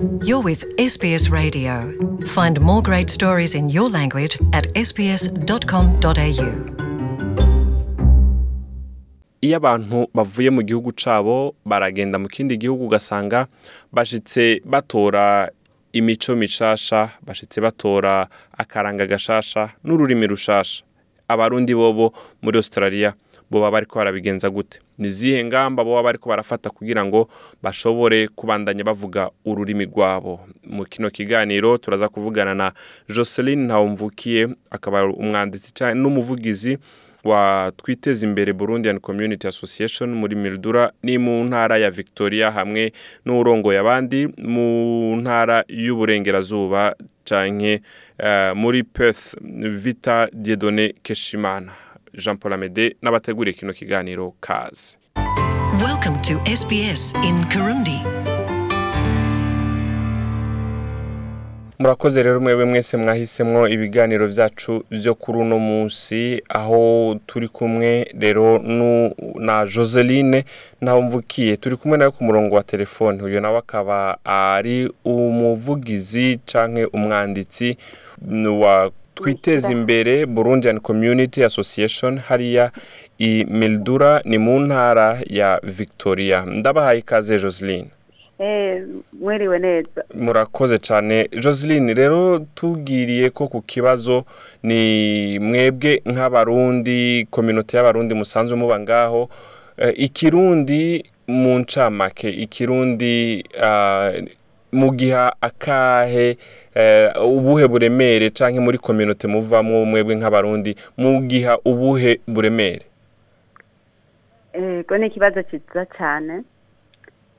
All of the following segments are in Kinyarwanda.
You're with SBS Radio. Find more great stories in your language at sbs.com.au. iyo abantu bavuye mu gihugu cabo baragenda mu kindi gihugu ugasanga bashitse batora imico mishasha bashitse batora akaranga gashasha n'ururimi rushasha abarundi bobo muri australia boba bariko barabigenza gute? Ni zihe ngamba boba bariko barafata kugira ngo bashobore kubandanya bavuga ururimi rwabo? Mu kino kiganiro turaza kuvugana na joseline ntawumvukiye akaba umwanditsi n'umuvugizi wa twiteza imbere Burundian Community Association muri Mildura ni mu ntara ya Victoria hamwe n'urongoye abandi mu ntara y'uburengerazuba canke eh, muri Perth Vita Dieudonné Keshimana. Jean Paul Amede n'abateguriye kino kiganiro kazi Welcome to SBS in Kirundi. murakoze rero mwebwe mwese mwahisemwo ibiganiro vyacu vyo kuri uno munsi. Aho turi kumwe rero na joseline ntawumvukiye turi kumwe nawe ku murongo wa telefone. Uyu nawe akaba ari umuvugizi canke umwanditsi wa twiteza imbere burundian community association hariya i mildura ni mu ntara ya victoria. Ndabahaye ikaze joseline Eh, mwiriwe neza. Murakoze cyane. Joseline rero tubwiriye ko ku kibazo ni mwebwe nk'abarundi kominote y'abarundi musanzwe muba ngaho. Eh, ikirundi mu ncamake ikirundi ah, mugiha akahe eh, ubuhe buremere canke muri kominote muvamwo mwebwe nk'abarundi mugiha ubuhe buremere? Ego ni ikibazo cyiza cyane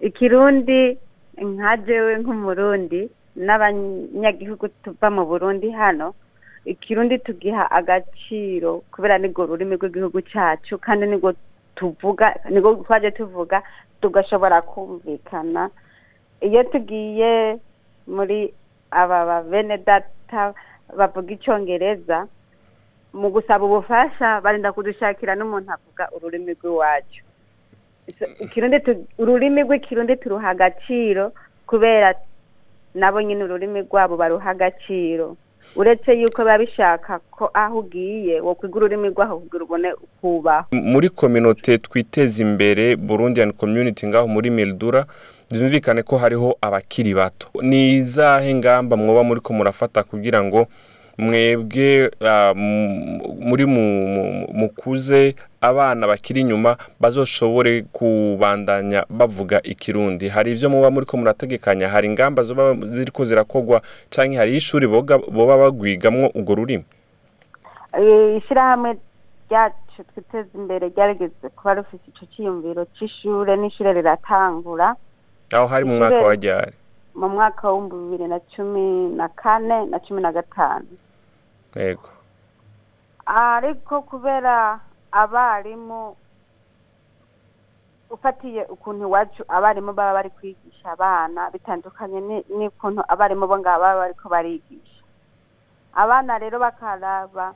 ikirundi nka jewe nk'umurundi n'abanyagihugu tuva mu burundi hano ikirundi tugiha agaciro kubera nirwo rurimi rw'igihugu cyacu kandi nirwo tuvuga nirwo twaje tuvuga tugashobora kumvikana iyo tugiye muri aba ba bene data bavuga icyongereza mu gusaba ubufasha barinda kudushakira n'umuntu avuga ururimi rw'iwacu. Ururimi rw'ikirundi turuha agaciro kubera nabo nyine ururimi rwabo baruha agaciro. Uretse yuko biba bishaka ko aho ugiye wokwiga ururimi rwaho kugira ubone ukubaho muri kominote twiteza imbere burundian community ngaho muri mildura byumvikane ko hariho abakiri bato. Ni izahe ngamba mwoba muri ko murafata kugira ngo mwebwe ah, muri mu- mu- mukuze abana bakiri inyuma bazoshobore kubandanya bavuga ikirundi. Hari ivyo muba muri ko murategekanya hari ingamba zoba ziriko zirakogwa canke hari ishuri boba bagwigamwo urwo rurimi? Eh, ishyirahamwe ryacu twiteza imbere ryarigeze kuba rufite ico ciyumviro c'ishure n'ishure riratangura. Aho hari mu mwaka wa ryari? mu mwaka w'ibihumbi bibiri na cumi na kane na cumi na gatanu. Yego. Ariko kubera abarimu ufatiye ukuntu iwacu abarimu baba bari kwigisha abana bitandukanye n'ukuntu abarimu bo ngabo baba bariko barigisha. Abana rero bakaraba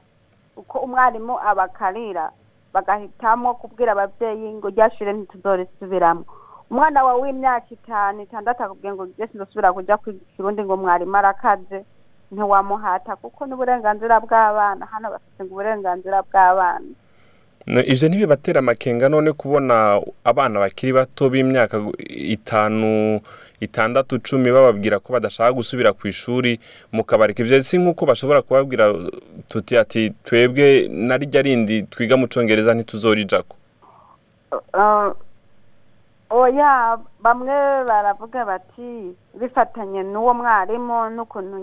uko umwarimu abakarira bagahitamo kubwira abavyeyi ngo rya shure ntituzorisubiramo umwana wawe w'imyaka itanu itandatu akubwiye ngo je sinzosubira kuja kwiga ikirundi ngo mwarimu arakaze ntiwamuhata kuko n'uburenganzira bw'abana hano bafite uburenganzira bw'abana. No, ivyo ntibibatera amakenga none kubona abana bakiri bato b'imyaka itanu itandatu cumi bababwira ko badashaka gusubira ku ishuri mukabareka ivyo si nk'uko bashobora kubabwira tuti ati twebwe na rindi twiga mu congereza ntituzorijako. Uh, oya bamwe baravuga bati bifatanye n'uwo mwarimu n'ukuntu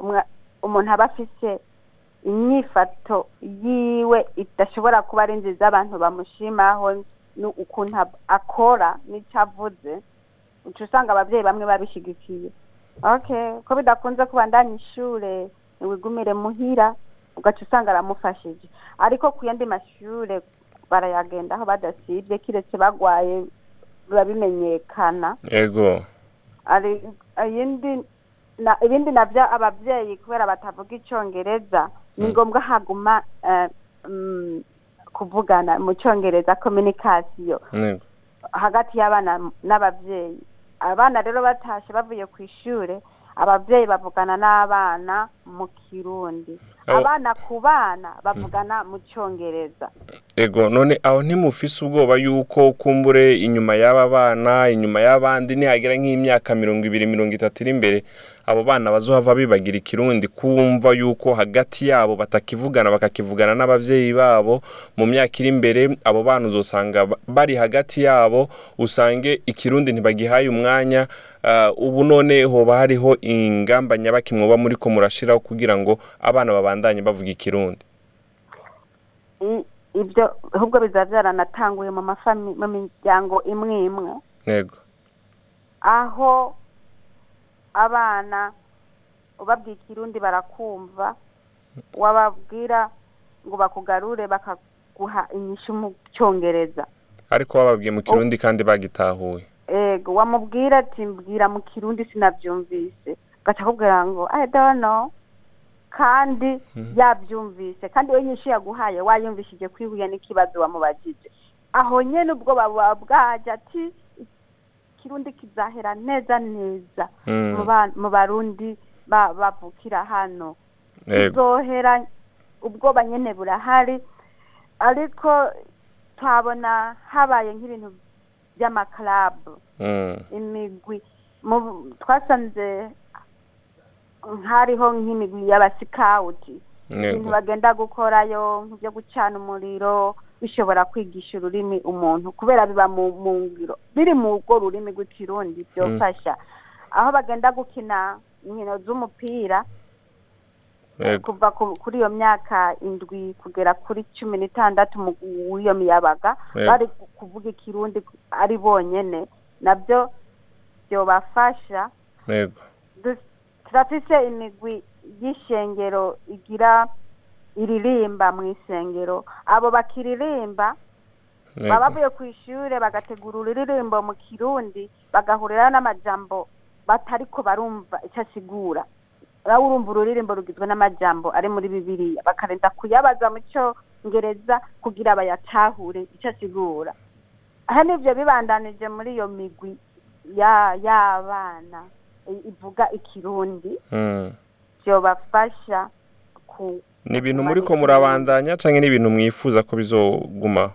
umwa- umuntu aba afise inyifato yiwe idashobora kuba ari nziza abantu bamushimaho ukuntu akora n'ico avuze. Uca usanga abavyeyi bamwe babishigikiye. Okay ko bidakunze kubandanya ishure ntiwigumire muhira ugaca usanga aramufashije. Ariko ku yandi mashure barayagendaho badasibye kiretse bagwaye biba bimenyekana yego ibindi navyo abavyeyi kubera batavuga icongereza ni ngombwa haguma eh, mm, kuvugana mu congereza communication. Yego hagati y'abana n'abavyeyi abana rero batashe bavuye ku ishure ababyeyi bavugana n'abana mu kirundi. Abana ku bana bavugana mu cyongereza. Ego none aho ntimufise ubwoba yuko kumbure inyuma y'aba bana inyuma y'abandi nihagira nk'imyaka mirongo ibiri mirongo itatu iri imbere abo bana bazohava bibagira ikirundi kumva yuko hagati yabo batakivugana bakakivugana n'abavyeyi babo mu myaka iri imbere abo bana uzosanga ba- bari hagati yabo usange ikirundi ntibagihaye umwanya ubu none hoba hariho ingamba nyabaki mwoba muriko murashiraho kugira ngo abana babandanye bavuga ikirundi. Ibyo ahubwo bizaba byaranatanguye mu miryango imwe imwe. Ego aho abana ubabwiye ikirundi barakumva wababwira ngo bakugarure bakaguha inyishu mu cyongereza. Ariko bababwiye mu kirundi kandi bagitahuye. Ego wamubwira ati mbwira mu kirundi sinabyumvise. Gaca akubwira ngo i don't know. Kandi yabyumvise. Kandi we nyinshi yaguhaye wayumvishije kwihuye n'ikibazo wamubajije. Aho nyene ubwo baba bwaje ati ikirundi kizahera neza neza. Mm. mu ba- mu barundi ba- bavukira hano. Ego bizohera ubwoba nyene burahari. Ariko twabona habaye nk'ibintu by'amakarabu Mm. imigwi. Twasanze hariho nk'imigwi y'abasikawuti ibintu bagenda gukorayo nk'ibyo gucana umuriro bishobora kwigisha ururimi umuntu kubera biba mu ngiro biri mu rwo rurimi rw'ikirundi byofasha aho bagenda gukina inkino z'umupira kuva ku- kuri iyo myaka indwi kugera kuri cumi n'itandatu mu w'iyo miyabaga Yego. bari ku- kuvuga ikirundi ari bonyene. Nabyo byobafasha. Turafise imigwi y'ishengero igira iririmba mu isengero abo bakiririmba baba bavuye ku ishure bagategura ururirimbo mu kirundi bagahurira n'amajambo batariko barumva icyo asigura. Nawe urumva ururirimbo rugizwe n'amajambo ari muri bibiliya. Bakarinda kuyabaza mu cyongereza kugira bayatahure icyo asigura aha nivyo bibandanije muri iyo migwi ya y'abana ivuga ikirundi. Mm. vyobafasha ku ni ibintu muriko murabandanya canke ni ibintu mwifuza ko bizogumaho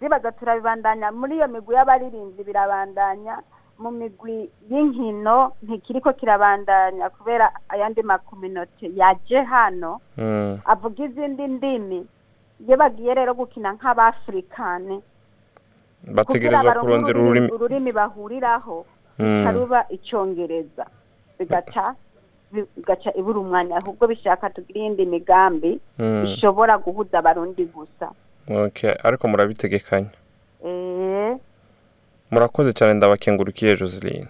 bibaza turabibandanya. Muri iyo migwi y'abaririmbyi birabandanya. Mu migwi y'inkino ntikiriko kirabandanya kubera ayandi makominote yaje hano Mm. avuga izindi ndimi iyo bagiye rero gukina nk'abafurikane bategerezwa baronke kurondera ururimi ururimi bahuriraho Mm. rukaruba icongereza bigaca bigaca ibura umwanya ahubwo bishaka tugira iyindi migambi Mm. ishobora guhuza abarundi gusa ariko murabitegekanya eh murakoze cyane ndabakengurukiye Joseline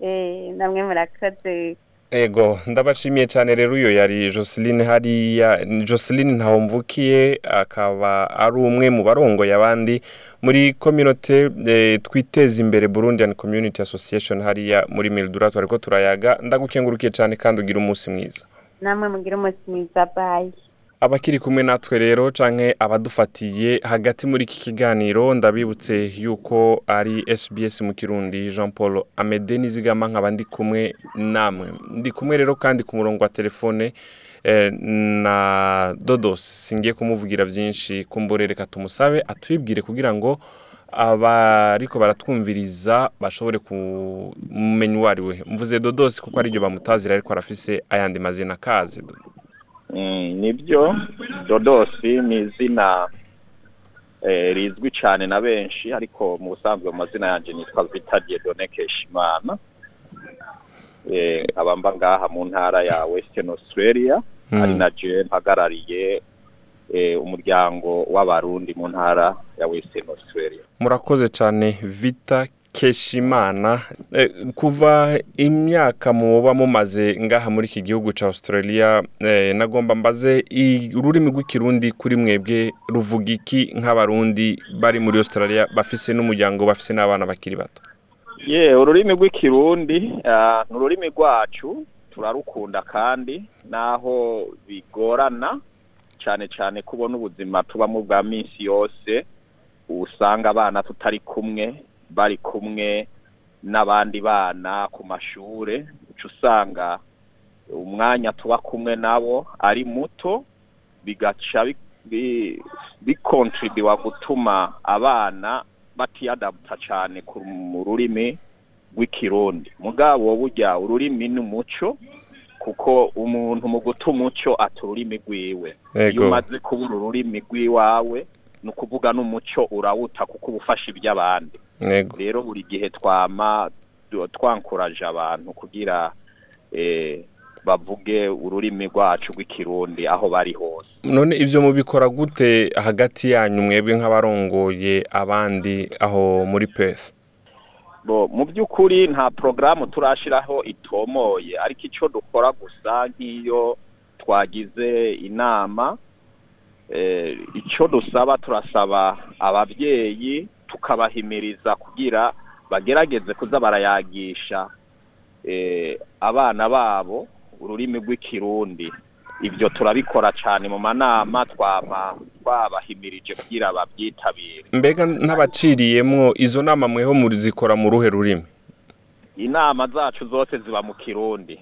eh namwe murakoze ego ndabashimiye cyane rero uyo yari Joseline hariya Joseline ntawumvukiye akaba ari umwe mu barongoye abandi muri communauté eh, twiteza imbere Burundian Community Association hariya muri Mildura ariko turayaga. Ndagukengurukiye cyane kandi ugira umunsi mwiza. Namwe mugira umunsi mwiza bayi abakiri kumwe natwe rero canke abadufatiye hagati muri iki kiganiro ndabibutse yuko ari SBS mu Kirundi Jean Paul Amede nizigama nkaba ndi kumwe namwe. Ndi kumwe rero kandi ku murongo wa telefone eh, na Dodos singiye kumuvugira byinshi kumbure reka tumusabe atwibwire kugira ngo abariko baratwumviriza bashobore kumenya uwo ari we. Mvuze Dodos kuko ari byo bamutazira ariko arafise ayandi mazina kazi Mm, ni byo dodosi ni izina eh, rizwi cyane na benshi ariko mu busanzwe mu mazina yanjye nitwa Vita Dieudonné Keshimana eh, nkaba mba ngaha mu ntara ya Western Australia Mm. ari na je mpagarariye eh, umuryango w'abarundi mu ntara ya Western Australia murakoze cyane vita keshimana Eh, kuva imyaka muba mumaze ngaha muri iki gihugu cya australia eh, nagomba mbaze ururimi rw'ikirundi kuri mwebwe ruvuga iki nk'abarundi bari muri australia bafise n'umuryango bafise n'abana bakiri bato? Ye ururimi rw'ikirundi ah, ni ururimi rwacu turarukunda kandi naho bigorana cyane cyane kubona ubuzima tubamo bwa minsi yose usanga abana tutari kumwe bari kumwe n'abandi bana ku mashure uca usanga umwanya tuba kumwe nabo ari muto bigaca bi- bi- bikontribiwa gutuma abana batiyadabuta cyane ku mu rurimi rw'ikirundi. Mugabo burya ururimi ni umuco kuko umuntu mu guta umuco ata ururimi rwiwe. Iyo umaze kubura ururimi rw'iwawe ni ukuvuga n'umuco urawuta kuko uba ufashe iby'abandi rero buri gihe twama twankuraje abantu kugira eh, bavuge ururimi rwacu rw'ikirundi aho bari hose. None ivyo mubikora gute hagati yanyu mwebwe nk'abarongoye abandi aho muri pesi mu by'ukuri nta porogaramu turashiraho itomoye ariko icyo dukora gusa nk'iyo twagize inama eh, icyo dusaba turasaba ababyeyi tukabahimiriza kugira bagerageze kuza barayagisha eh, abana babo ururimi rw'ikirundi. Ibyo turabikora cyane mu manama twama twabahimirije kugira babyitabire. Mbega ntabaciriyemwo izo nama mweho muzikora mu ruhe rurimi? Inama zacu zose ziba mu kirundi.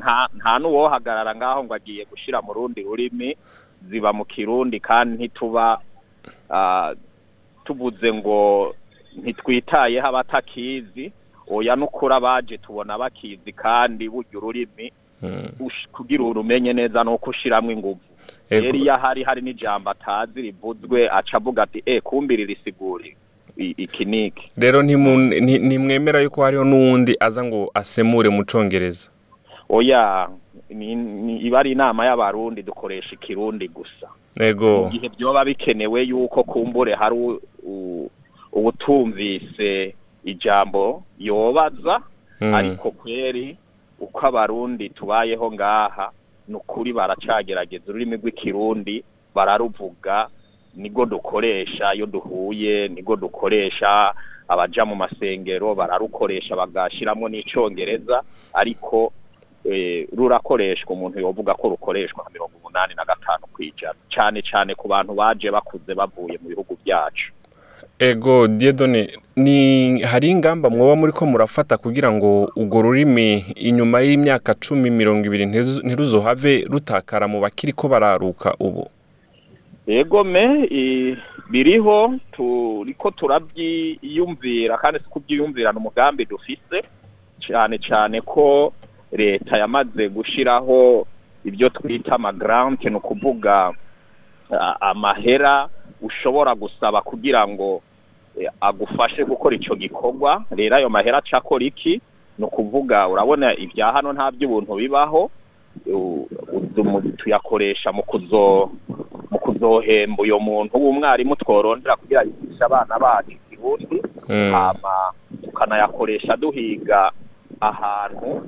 Nta- n'uwohagarara ngaho ngo agiye gushira mu rundi rurimi ziba mu kirundi kandi ntituba ah, tuvuze ngo ntitwitayeho abatakizi oya n'ukuri abaje tubona bakizi kandi burya ururimi Mm, ush- kugira urumenye neza nuko ushiramwo inguvu. Ego. rero iyo hari hari n'ijambo atazi rivuzwe aca avuga ati e kumbiri risiguri i- iki niki rero ntimwemera yuko hariho n'uwundi aza ngo asemure mu congereza? Oya iba ari inama y'abarundi dukoresha ikirundi gusa. Mu gihe byoba bikenewe yuko kumbure hari ubutumvise ijambo yobaza Mm. ariko kweri uko abarundi tubayeho ngaha ni ukuri baracagerageza ururimi rw'ikirundi bararuvuga nigo dukoresha iyo duhuye nigo dukoresha abaja mu masengero bararukoresha bagashiramwo n'icongereza ariko rurakoreshwa umuntu yovuga ko rukoreshwa nka mirongo umunani na gatanu kw'ijana cane cane ku bantu baje bakuze bavuye mu bihugu byacu ego diedone ni hari ingamba mwoba muri ko murafata kugira ngo urwo rurimi inyuma y'imyaka cumi mirongo ibiri ntiruzo- ntiruzohave rutakara mu bakiri ko bararuka ubu? Ego me biriho turiko turabyiyumvira kandi si kubyiyumvirana umugambi dufise cyane cyane ko leta yamaze gushiraho ibyo twita amagrante ni ukuvuga a- amahera ushobora gusaba kugira ngo eh, agufashe gukora ico gikorwa. Rero ayo mahera aca akora iki? Ni ukuvuga urabona ibya hano nta by'ubuntu bibaho. Tuyakoresha mu kuzo mu kuzohemba uyo muntu w'umwarimu tworondera kugira yigisha abana bacu ikirundi. Mm. hama tukanayakoresha duhiga ahantu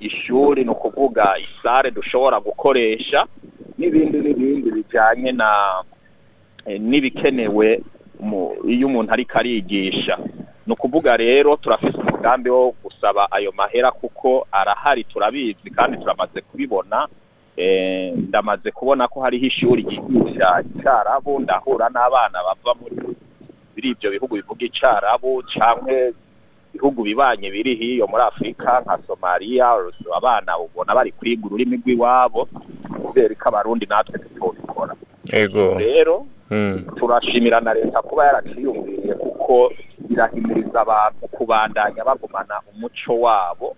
ishuri ni ukuvuga isare dushobora gukoresha n'ibindi n'ibindi bijyanye na eh, n'ibikenewe iyo umuntu ariko arigisha. Ni ukuvuga rero turafise umugambi wo gusaba ayo mahera kuko arahari turabizi kandi turamaze kubibona. Eh, ndamaze kubona ko hariho ishuri ryigisha icarabu ndahura n'abana bava muri ibyo bihugu bivuga icarabu canke ibihugu bibanye biri hiyo muri afurika nka somaliya abana ubona bari kwiga ururimi rw'iwabo kubera ko abarundi natwe tutobikora rero Mm. turashimira na leta kuba yaraciyumviriye kuko irahimiriza abantu kubandanya bagumana umuco wabo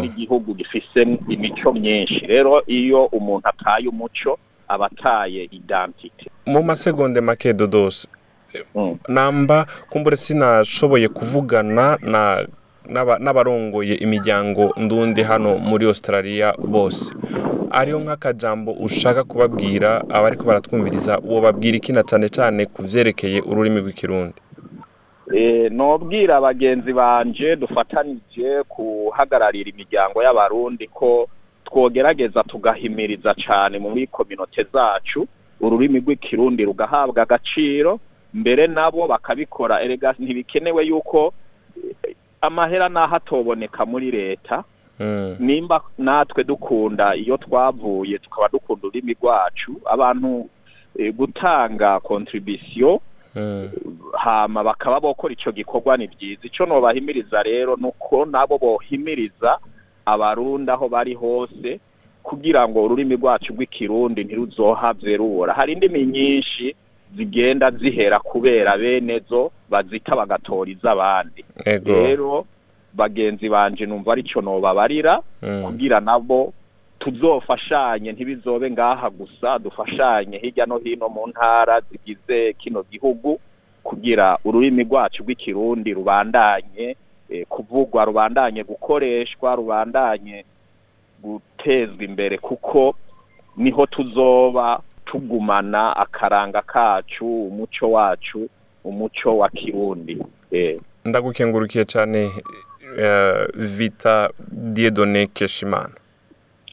n'igihugu gifise imico myinshi rero iyo umuntu ataye umuco aba ataye identite mu masegonde make dodos Mm. Namba kumbure sinashoboye kuvugana na n'aba- n'abarongoye imiryango ndundi hano muri australia bose. Ariyo nk'akajambo ushaka kubabwira abariko baratwumviriza uwo babwira iki na cane cane ku vyerekeye ururimi rw'ikirundi? Eh, nobwira bagenzi banje dufatanije kuhagararira imiryango y'abarundi ko twogerageza tugahimiriza cane muri kominote zacu ururimi rw'ikirundi rugahabwa agaciro mbere nabo bakabikora. Erega ntibikenewe yuko eh, amahera naho atoboneka muri leta Mm. nimba natwe dukunda iyo twavuye tukaba dukunda ururimi rwacu abantu eh, gutanga contribution hama bakaba bokora ico gikorwa ni byiza. Ico nobahimiriza rero nuko nabo bohimiriza abarundi aho bari hose kugira ngo ururimi rwacu rw'ikirundi ntiruzohave rubora. Hari indimi nyinshi zigenda zihera kubera bene zo bazita bagatora iz'abandi ego rero bagenzi banje numva arico nobabarira Mm. kugira nabo tuzofashanye ntibizobe ngaha gusa dufashanye hirya no hino mu ntara zigize kino gihugu kugira ururimi rwacu rw'ikirundi rubandanye eh, kuvugwa rubandanye gukoreshwa rubandanye gutezwa imbere kuko ni ho tuzoba tugumana akaranga kacu umuco wacu umuco wa kirundi eh. ndagukengurukiye cyane eh, vita diedone keshimana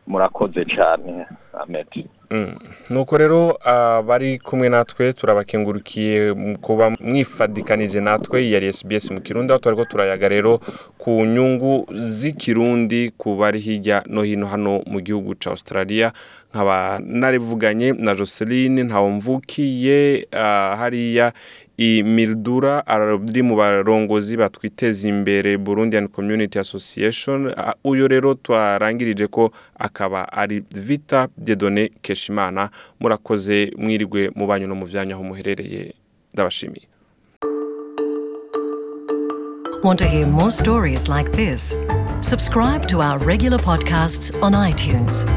murakoze cyane amet Mm. nuko rero abari kumwe natwe turabakengurukiye kuba mwifadikanije natwe yari SBS mu kirundi aho twariko turayaga rero ku nyungu z'ikirundi ku bari hirya no hino hano mu gihugu ca Australia nkaba narivuganye na Joseline Ntawumvukiye ah, hariya i Mildura ari mu barongozi batwiteza imbere Burundian Community Association uyo rero twarangirije ko akaba ari Vita Dedone Keshimana murakoze mwirigwe mu banyu no mu vyanyu aho muherereye ndabashimiye Want to hear more stories like this? Subscribe to our regular podcasts on iTunes.